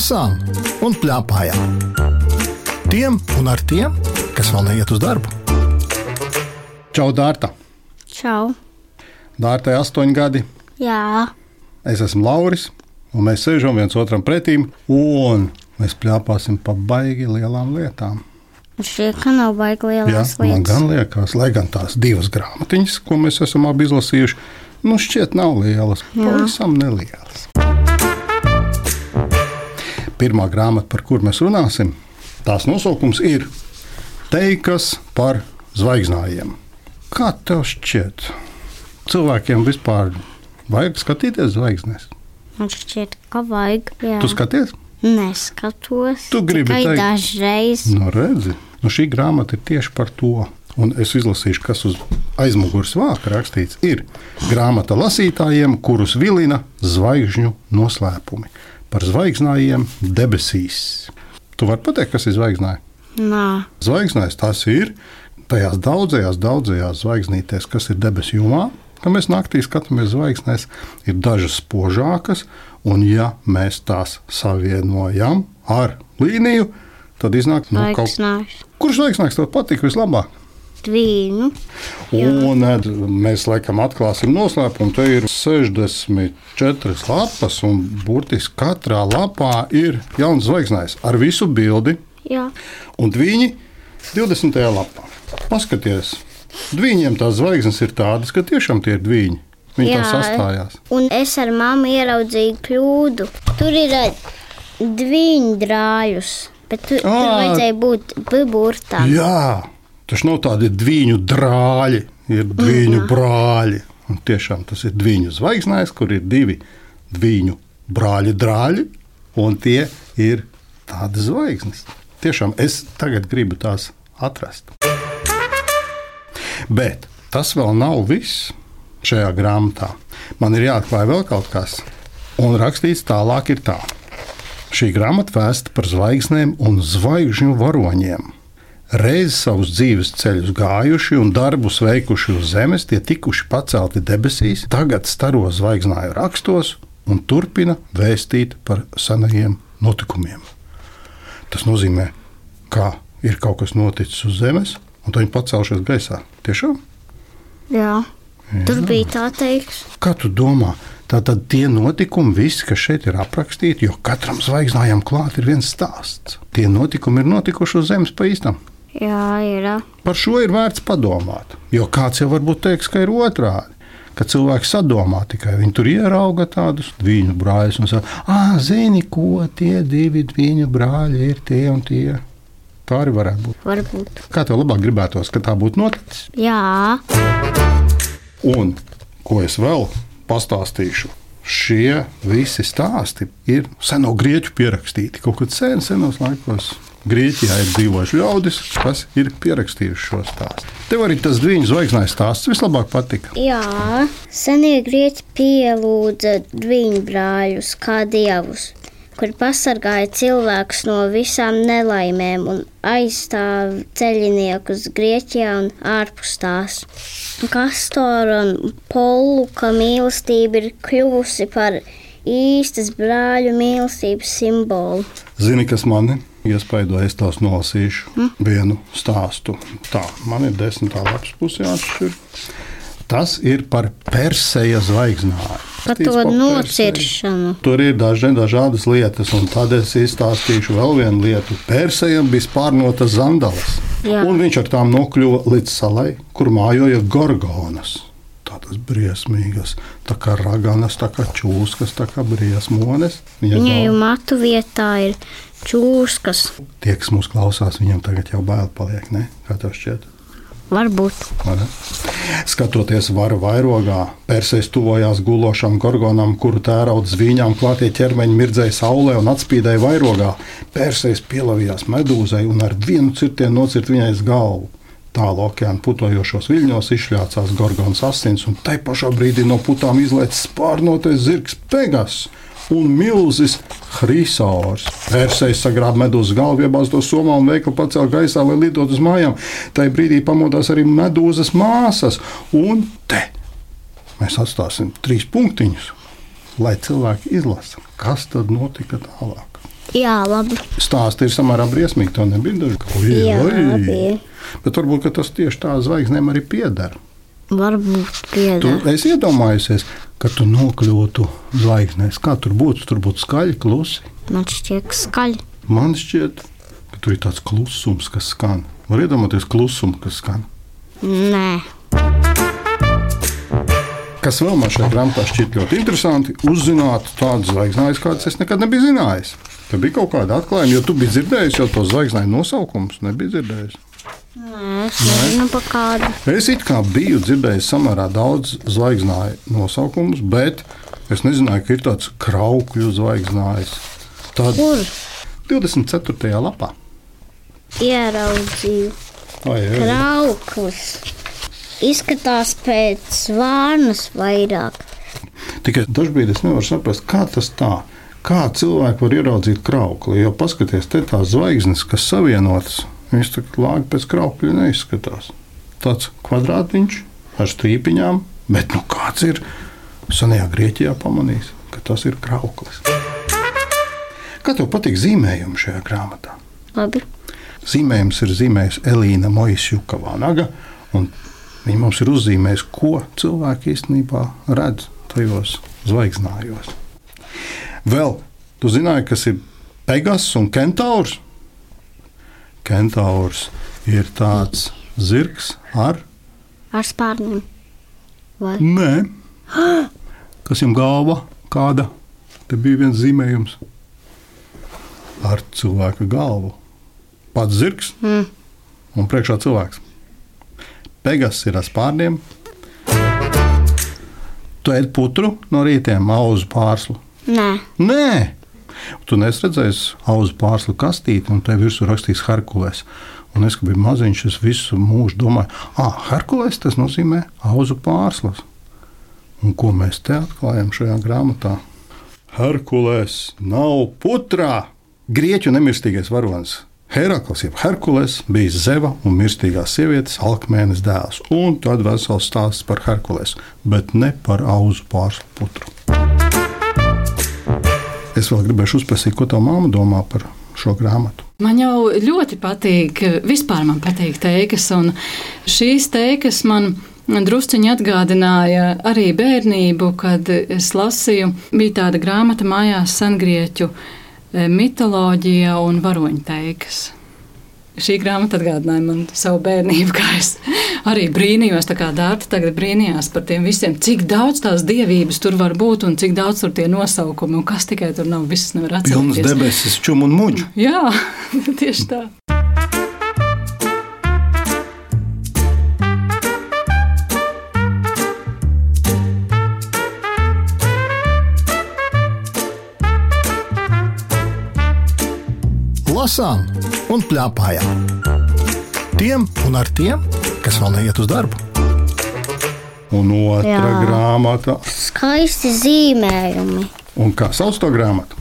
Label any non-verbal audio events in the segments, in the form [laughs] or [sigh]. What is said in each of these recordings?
lasām un plēpājām. Tiem un ar tiem, kas vēl neiet uz darbu. Čau, Dārta! Čau! Dārtai astoņi gadi. Jā, Es esmu Lauris, un mēs sēžam viens otram pretī, un mēs plēpāsim pa baigi lielām lietām. man šķiet, ka nav baigi Jā, lielas man lietas. gan liekas, lai gan tās divas grāmatiņas, ko mēs esam abi izlasījuši, nu šķiet nav lielas, pavisam nelielas. Pirmā grāmata, par kuru mēs runāsim, tās nosaukums ir Teikas par zvaigznājiem. Kā tev šķiet? Cilvēkiem vispār vajag skatīties zvaigznes. Man šķiet, ka vajag. Jā, Tu skaties? neskatos. Tu gribi tikai teikt- dažreiz. Nu, redzi, nu, šī grāmata ir tieši par to. Un es izlasīšu, kas uz aizmugures vāka rakstīts. Ir grāmata lasītājiem, kurus vilina zvaigžņu noslēpumi. Par zvaigznājiem debesīs. Tu vari pateikt, kas ir zvaigznāji? Nā, Zvaigznājs tas ir tajās daudzajās, daudzajās zvaigznītēs, kas ir debesu jumā. Kad mēs naktī skatāmies zvaigznēs, ir dažas spožākas, un ja mēs tās savienojam ar līniju, tad iznāk nu, kaut zvaigznājs. Kurš zvaigznājs tev patīk vislabāk? Tvīnu. Un ed, mēs laikam atklāsim noslēpumu. Te ir 64 lapas, un burtiski katrā lapā ir jauns zvaigznājs ar visu bildi. Jā, Un viņi 20. lapā. Paskaties, viņiem tās zvaigznes ir tādas, ka tiešām tie ir viņi. Viņi tā sastājās. Un es ar mammu ieraudzīju kļūdu. Tur ir divi drāļus, bet tur, tur Ā. vajadzēja būt burtām. Jā, tas nav tādi diviņu drāļi, ir diviņu brāļi. Un tiešām tas ir diviņu zvaigznājs, kur ir divi diviņu brāļi drāļi, un tie ir tādas zvaigznes. Tiešām es tagad gribu tās atrast. Bet tas vēl nav viss šajā grāmatā. Man ir jāatklāj vēl kaut kas, un rakstīts tālāk ir tā. Šī grāmata vēsta par zvaigznēm un zvaigžņu varoņiem. Reiz savus dzīves ceļus gājuši un darbus veikuši uz zemes, tie tikuši pacelti debesīs, tagad staro zvaigznāju rakstos un turpina vēstīt par senajiem notikumiem. Tas nozīmē, ka ir kaut kas noticis uz zemes, un viņi pacēlušies gaisā. Tiešām? Jā. Tur bija tā teiks. Kā tu domā? Tātad tie notikumi, visi, kas šeit ir aprakstīti, jo katram zvaigznājam klāt ir viens stāsts. Tie notikumi ir notikuši uz zemes pa īstam. Jā, ir. Par šo ir vērts padomāt. Jo kāds jau varbūt teiks, ka ir otrādi. Ka cilvēki sadomā tikai viņi tur ierauga tādus viņu brāļus un saka, ah, zini, ko tie divi viņu brāļi ir tie un tie. Tā arī varētu būt. Varbūt. Kā tev labāk gribētos, ka tā būtu noticis? Jā, Un ko es vēl pastāstīšu? Šie visi stāsti ir seno grieķu pierakstīti. Kaut kad sen, senos laikos Grieķijā ir dzīvojuši ļaudis, kas ir pierakstījuši šo stāstu. Tev arī tas viņa zvaigznājs stāsts vislabāk patika. jā. Senie grieķi pielūdza viņu brāļus kā dievus, kuri pasargāja cilvēkus no visām nelaimēm un aizstāv ceļiniekus Grieķijā un ārpus tās. Kastora un Poluka mīlestība ir kļuvusi par īstas brāļu mīlestības simbolu. Zini, kas mani iespaidoja, es tās nolasīšu mm. vienu stāstu. Tā, man ir desmitā lapas pusē jāatšķir. Tas ir par Perseja zvaigznāju. Par to par nociršanu. Tur ir daži, dažādas lietas, un tad es izstāstīšu vēl vienu lietu. Persējam bija spārnota zandalas, Jā. un viņš ar tām nokļuva līdz salai, kur mājoja gorgonas. Tādas briesmīgas, tā kā raganas, tā kā čūskas, tā kā briesmones. Viņai jau matu vietā ir čūskas. Tie, kas mūs klausās, viņiem tagad jau bail paliek, ne? Kā tev šķiet? Varbūt. ne? Skatoties vara vairogā, Persijas tuvojās gulošam gorgonam, kuru tērauda zvīņām klātie ķermeņi mirdzēja saulē un atspīdēja vairogā. Persijas pielavījās medūzai un ar vienu cirtienu nocirt viņai uz galvu. Tālu okeāna putojošos viļņos izšļācās gorgons asins, un tai pašā brīdī no putām izlaists spārnotais zirgs Pegas un milzis Hrisaurs. Persējs sagrāba medūzas galvu, iebāz to somā un veikli pacēla gaisā, lai lidot uz mājām. Tai brīdī pamodās arī medūzas māsas, un te mēs atstāsim trīs punktiņus, lai cilvēki izlasa, kas tad notika tālāk. Jā, labi. Stāsti ir samērā briesmīgi. To nebija daži. Jā, bija. Bet varbūt tas tieši tā zvaigznēm arī pieder. Varbūt Tu pieder. esi iedomājusies, ka tu nokļūtu zvaigznēs. Kā tur būtu? Tur būtu skaļi, klusi. Man šķiet, ka skaļi. Man šķiet, ka tur ir tāds klusums, kas skan. Var iedomāties klusumu, kas skan. Nē, Kas vēl man šajā grāmatā šķiet ļoti interesanti, uzzināt tādas zvaigznājas, kādas es nekad nebiju zinājis. Tur bija kaut kāda atklājuma, jo tu biji dzirdējis jau to zvaigznāju nosaukumus. Nebija dzirdējis. Nē kādu. Es kā biju dzirdējis samērā daudz zvaigznāju nosaukumus, bet es nezināju, ka ir tāds kraukļu zvaigznājs. Tad Kur 24. lapā. ieraudzīju krauklis? Izskatās pēc zvānas vairāk. Tikai dažkārt es nevaru saprast, kā tas tā. Kā cilvēki var ieraudzīt kraukli? Jo paskatieties, te tās zvaigznes, kas savienotas, viņas tā lāgi pēc kraukļa neizskatās. Tāds kvadrātiņš ar strīpiņām, bet nu kāds ir senajā Grieķijā pamanījis, ka tas ir krauklis. Kā tev patīk zīmējumi šajā grāmatā? Labi. Zīmējums ir zīmējis Elīna Moisjuka Vanaga, un viņa mums ir uzzīmējusi, ko cilvēki īstenībā redz tajos zvaigznājos. Vēl tu zināji, kas ir Pegas un Kentaurs? Kentaurs ir tāds zirgs ar Ar spārniem. Vai? nē, kas jums galva kāda. Te bija viens zīmējums ar cilvēka galvu. Pats zirgs Mm. un priekšā cilvēks. Pegas ir ar spārniem. Tu ēd putru no rītiem, auzu pārslu. Nē, Nē, tu nesi redzējis auzu pārslu kastīti, un te virsū rakstīts Herkules. Un es, kad biju maziņš, es visu mūžu domāju, ah, Herkules tas nozīmē auzu pārslas. Un ko mēs te atklājam šajā grāmatā? Herkules nav putrā! Grieķu nemirstīgais varonis. Herakls, jeb Herkules, bija zeva un mirstīgās sievietes Alkmēnes dēls. Un tad vesels stāsts par Herkules, bet ne par auzu pārslu putru. Es vēl gribēju uzprasīt, ko tā māma domā par šo grāmatu. Man jau ļoti patīk, vispār man patīk teikas, un šīs teikas man drusciņi atgādināja arī bērnību, kad es lasīju, bija tāda grāmata mājās sengrieķu eh, mitoloģija un varoņu teikas. Šī grāmata atgādināja man savu bērnību, [laughs] kā es arī brīnījos, tā kā Dārta tagad brīnījās par tiem visiem, cik daudz tās dievības tur var būt un cik daudz tur tie nosaukumi un kas tikai tur nav, viss nevar atcerēties. debesis, čum un muģu. Jā, [laughs] tieši tā. Lasām un plēpājām. Tiem un ar tiem, kas vēl neiet uz darbu. Un otra Jā. grāmata. skaisti zīmējumi. Un kā sauc to grāmatu?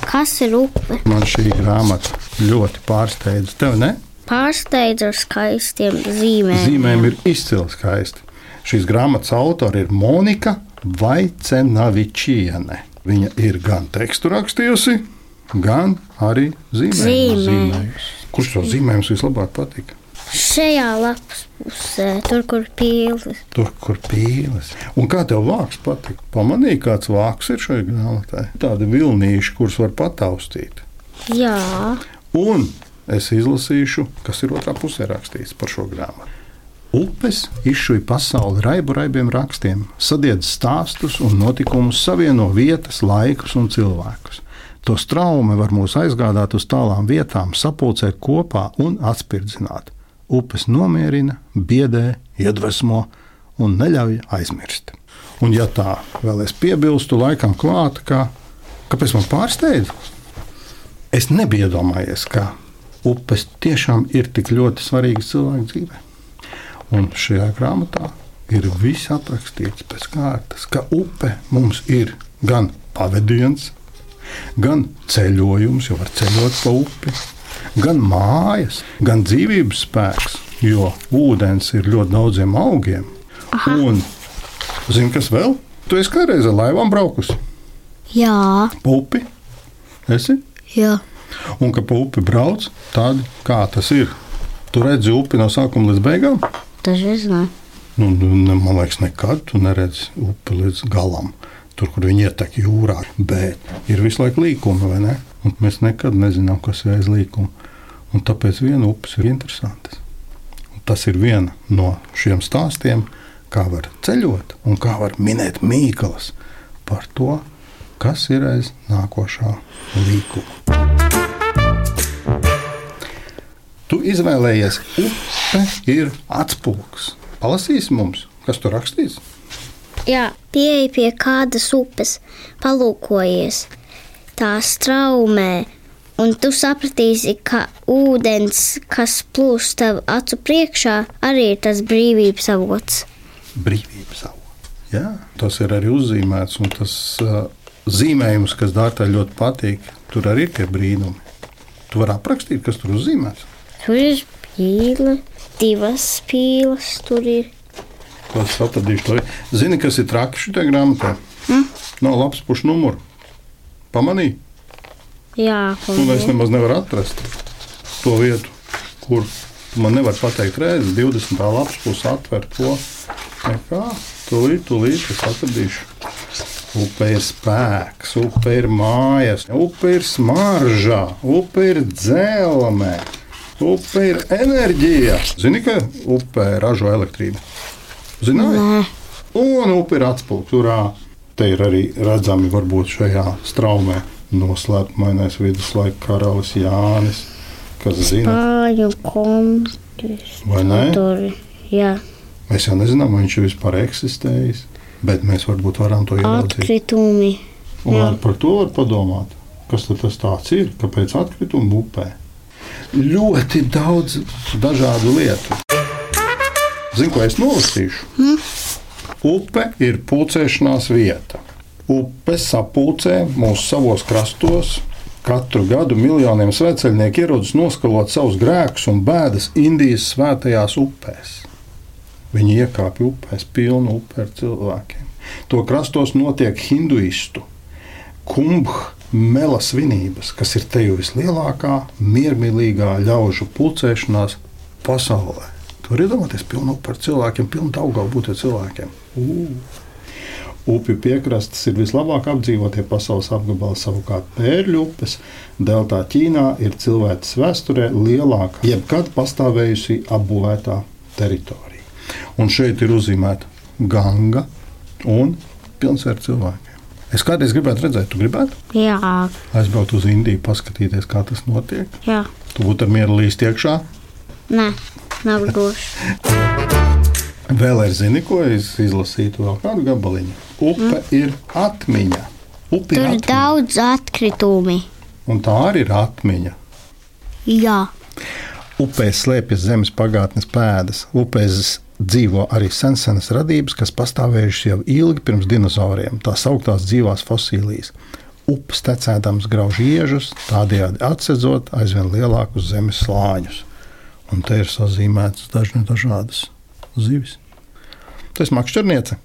Kas ir upe? Man šī grāmata ļoti pārsteidza. Tev ne? Pārsteidz ar skaistiem zīmējumiem. Zīmējumi ir izcili skaisti. Šīs grāmatas autori ir Monika Vaicenavičiene. Viņa ir gan tekstu rakstījusi, gan arī zīmējumu. Zīmējums. zīmējusi. Kurš to zīmējums vislabāk patika? Šajā lapas pusē, tur, kur pīlis. Tur, kur pīles. Un kā tev vārks patika? Pamanīji, kāds vārks ir šai grāmatai? Tādi vilnīši, kurus var pataustīt. Jā, Un es izlasīšu, kas ir otrā pusē rakstīts par šo grāmatu. Upes izšuja pasauli raibu raibiem rakstiem, sadiedz stāstus un notikumus, savieno vietas, laikus un cilvēkus. To straumi var mūs aizgādāt uz tālām vietām, sapulcēt kopā un atspirdzināt. Upes nomierina, biedē, iedvesmo un neļauj aizmirst. Un, ja tā vēl es piebilstu, laikam klāt, ka, kāpēc man pārsteidz? Es nebiju iedomājies, ka upes tiešām ir tik ļoti svarīgas cilvēku dzīvē. Un šajā grāmatā ir viss aprakstīts pēc kārtas, ka upe mums ir gan pavadiens, gan ceļojums, jo var ceļot pa upi, gan mājas, gan dzīvības spēks, jo ūdens ir ļoti daudziem augiem. Aha. Un, zini, kas vēl? Tu esi kādreiz ar laivām braukusi jā, pa upi? Esi? Jā. Un ka pa upi brauc, tad kā tas ir? Tu redzi upi no sākuma līdz beigām? Dažreiz nē. Nu, nu, ne, man liekas, nekad tu neredzi upi līdz galam. Tur, kur viņi ietek jūrā, bet ir visu laiku līkumi, vai ne? Un mēs nekad nezinām, kas ir aiz līkuma. Un tāpēc viena upes ir interesanta. Tas ir viena no šiem stāstiem, kā var ceļot un kā var minēt mīklas par to, kas ir aiz nākošā līkuma. Tu izvēlējies, upe ir atspūgs. Palasīsi mums, kas tur rakstīts. Jā, pieeja pie kādas upes, palūkojies, tā straumē, un tu sapratīsi, ka ūdens, kas plūst tev acu priekšā, arī ir tas brīvības avots. Brīvības avots. Jā, tas ir arī uzzīmēts, un tas uh, zīmējums, kas Dārtai ļoti patīk, tur arī ir tie brīnumi. Tu vari aprakstīt, kas tur uzzīmēts. Tur ir pīle, divas pīles, tur ir. Es atradīšu to? Zini, kas ir traki šajā grāmatā? Mm? Nav labs pušu numuru. Pamanīji? Jā, Un es nemaz nevaru atrast to vietu, kur man nevar pateikt, reizes 20. lapas puses atver to. Nekā, tūlīt, tūlīt es atradīšu. Upe ir spēks, upe ir mājas, upe ir smarža, upe ir dzelzme, upe ir enerģija. Zini, ka upe ražo elektrību? Zināji? Nē. Un upe ir atspūgta. Turā te ir arī redzami, varbūt šajā straumē noslēpmainais viduslaika karalis Jānis, kas zina? Tur, jā, Mēs jau nezinām, vai viņš ir vispār eksistējis, bet mēs varbūt varam to ieraudzīt. atkritumi. Un ar- par to var padomāt, kas tad tas tāds ir, kāpēc atkritumi upē. Ļoti daudz dažādu lietu. Zinu, ko es nolasīšu. Hm? Upe ir pulcēšanās vieta. Upe sapulcē mūsu savos krastos. Katru gadu miljoniem sveceļnieku ierodas noskalot savus grēkus un bēdas Indijas svētajās upēs. Viņi iekāpj upēs, pilnu upi ar cilvēkiem. To krastos notiek hinduistu kumbha mela svinības, kas ir te jau vislielākā miermīlīgā ļaužu pulcēšanās pasaulē. Tur ir domāties pilnu upi ar cilvēkiem, pilnu augalu būt ar cilvēkiem. Ū. Upju piekrastes ir vislabāk apdzīvotie pasaules apgabali, savukārt pērļu upes deltā Ķīnā ir cilvēces vēsturē lielākā, jebkad pastāvējusi apbūvētā teritorija. Un šeit ir uzzīmēta ganga un pilns ar cilvēkiem. Es kādreiz gribētu redzēt, tu gribētu Jā, aizbraukt uz Indiju, paskatīties, kā tas notiek. jā. Tu būtu ar mieru līst iekšā. Nē, nav droši. Vēl ir zini, ko es izlasīju, vēl kādu gabaliņu. Upe mm. ir atmiņa. Upe Tur ir atmiņa. daudz atkritumi. Un tā arī ir atmiņa. Jā, Upē slēpjas zemes pagātnes pēdas. Upēs dzīvo arī sensenas radības, kas pastāvējušas jau ilgi pirms dinozauriem, tā sauktās dzīvās fosilijas. Upes tecēdams grauž iežus, tādējādi atsedzot aizvien lielākus zemes slāņus. Un te ir sazīmētas dažne dažādas zivis. Tas makšķerniece.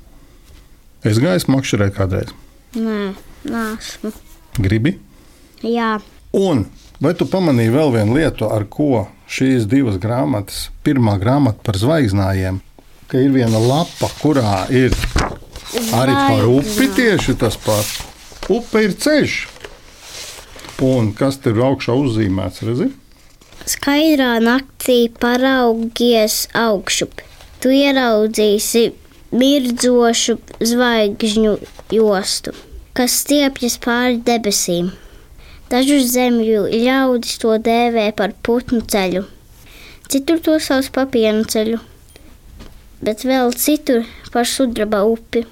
Es gāju makšķerēt kādreiz. nē, nesmu. Gribi? Jā, Un vai tu pamanīji vēl vienu lietu, ar ko šīs divas grāmatas, pirmā grāmata par zvaigznājiem, ka ir viena lapa, kurā ir arī par upi tieši tas pats. Upe ir ceļš. Un kas tur augšā uzzīmēts? Redzi? skaidrā naktī paraugies augšup. Tu ieraudzīsi mirdzošu zvaigžņu jostu, kas stiepjas pāri debesīm. Dažu zemju ļaudis to dēvē par putnu ceļu, citur to sauc par pienu ceļu, bet vēl citur par sudraba upi.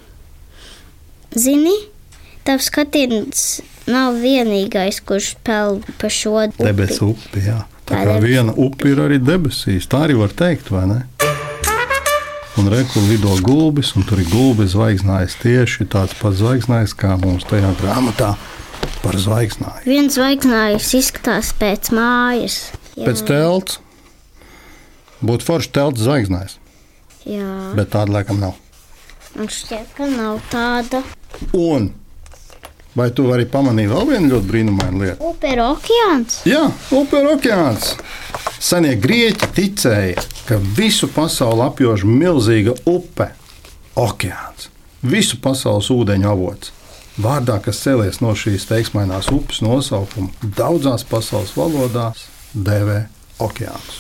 Zini, tavs skatiens nav vienīgais, kurš pelna par šo upi. Debesu upe. Jā. Tā Tā kā debesis. viena upe ir arī debesīs. Tā arī var teikt, vai ne? Un reku lido gulbis, un tur ir gulbis zvaigznājs tieši tāds pats zvaigznājs kā mums tajā grāmatā par zvaigznāju. Viens zvaigznājs izskatās pēc mājas. Jā, Pēc telts būtu forši telts zvaigznājs, jā. bet tāda laikam nav. man šķiet, ka nav tāda. Un Vai tu vari pamanīt vēl vienu ļoti brīnumainu lietu? Ir okeāns. Jā, ir okeāns. Senie grieķi ticēja, ka visu pasauli apjož milzīga upe - okeāns. Visu pasaules ūdeņu avots. Vārdā, kas cēlies no šīs teiksmainās upes nosaukuma, daudzās pasaules valodās dēvē okeāns.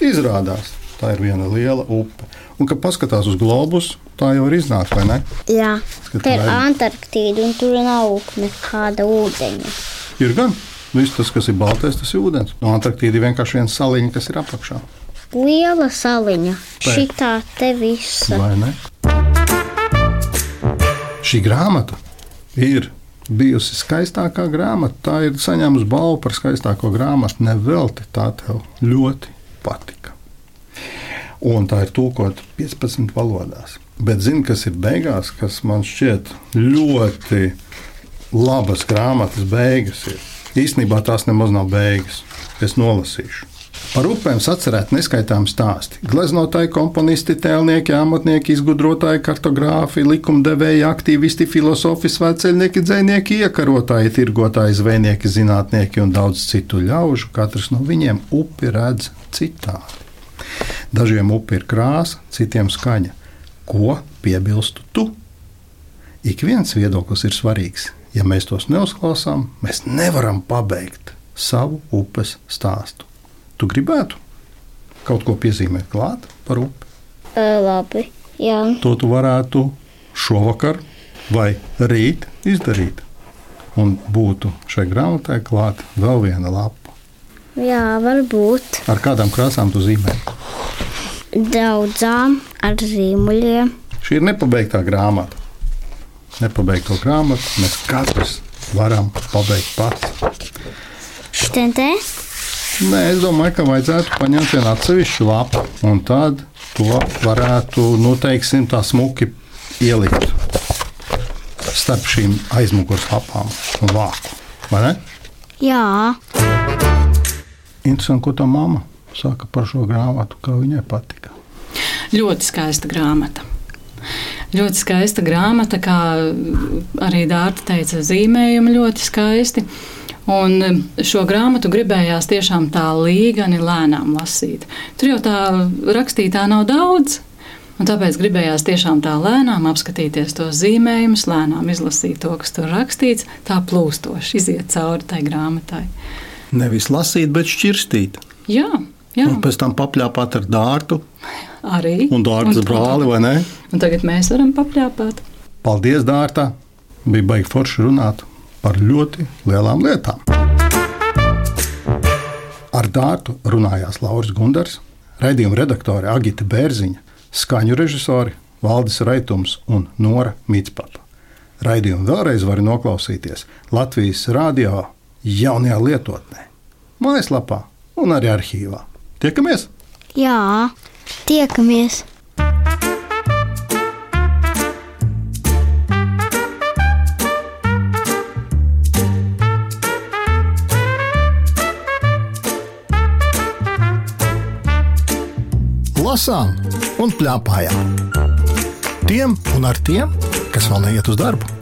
Izrādās, tā ir viena liela upe. Un, kad paskatās uz globus, tā jau ir iznākta, vai ne? Jā, Skat, tā ir Antarktīda, un tur nav nekāda ūdeņa. Ir gan. Viss tas, kas ir baltais, tas ir ūdens. No Antarktīda ir vienkārši viena saliņa, kas ir apakšā. Liela saliņa, Vai. šitā te visa. Vai ne? Šī grāmata ir bijusi skaistākā grāmata. Tā ir saņēmusi balvu par skaistāko grāmatu. Nevelti tā tev ļoti patika. Un tā ir tūkota 15 valodās. Bet zini, kas ir beigās, kas man šķiet ļoti labas grāmatas beigas. Ir. Īsnībā tās nemaz nav beigas. Es nolasīšu. Par upēm sacerēt neskaitām stāsti. Gleznotāji, komponisti, tēlnieki, amatnieki, izgudrotāji, kartogrāfi, likumdevēji, aktīvisti, filozofi, svētceļnieki, dzēnieki, iekarotāji, tirgotāji, zvejnieki, zinātnieki un daudz citu ļaužu. Katrs no viņiem upi redz citādi. Dažiem upi ir krāsa, citiem skaņa. Ko piebilstu tu? Ik viens viedoklis ir svarīgs. Ja mēs tos neuzklausām, mēs nevaram pabeigt savu upes stāstu. Tu gribētu kaut ko piezīmēt klāt par upi? Ē, labi, jā. To tu varētu šovakar vai rīt izdarīt. Un būtu šai grāmatai klāta vēl viena lapa. Jā, varbūt Ar kādām krāsām tu zīmē? daudzām ar zīmuļiem. Šī ir nepabeigtā grāmata. Nepabeigto grāmatu mēs katrs varam pabeigt pats. Štentē, Nē, es domāju, ka vajadzētu paņemt vienu atsevišķu lapu un tad to varētu, nu, teiksim, tā smuki ielikt starp šīm aizmugures lapām un vāku. Vai ne? jā, Interesanti, ko tā mamma saka par šo grāmatu, kā viņai patika. Ļoti skaista grāmata. Ļoti skaista grāmata, kā arī Dārta teica, zīmējumi ļoti skaisti. Un šo grāmatu gribējās tiešām tā līgani lēnām lasīt. Tur jau tā rakstītā nav daudz. Un tāpēc gribējās tiešām tā lēnām apskatīties tos zīmējumus, lēnām izlasīt to, kas tur rakstīts, tā plūstoši iziet cauri tai grāmatai. Nevis lasīt, bet šķirstīt. Jā, jā Un pēc tam papļāpāt ar dārtu arī. un dārta brāli, vai ne? Un tagad mēs varam papļāpāt. Paldies, Dārta! Bija baigi forši runāt par ļoti lielām lietām. Ar Dārtu runājās Lauris Gundars, raidījuma redaktore Agita Bērziņa, skaņu režisori Valdis Raitums un Nora Mitspapa. Raidījumu vēlreiz var noklausīties Latvijas rādio jaunajā lietotnē, mājaslapā un arī arhīvā. Tiekamies! jā, tiekamies! Lasām un plēpājām. Tiem un ar tiem, kas vēl neiet uz darbu.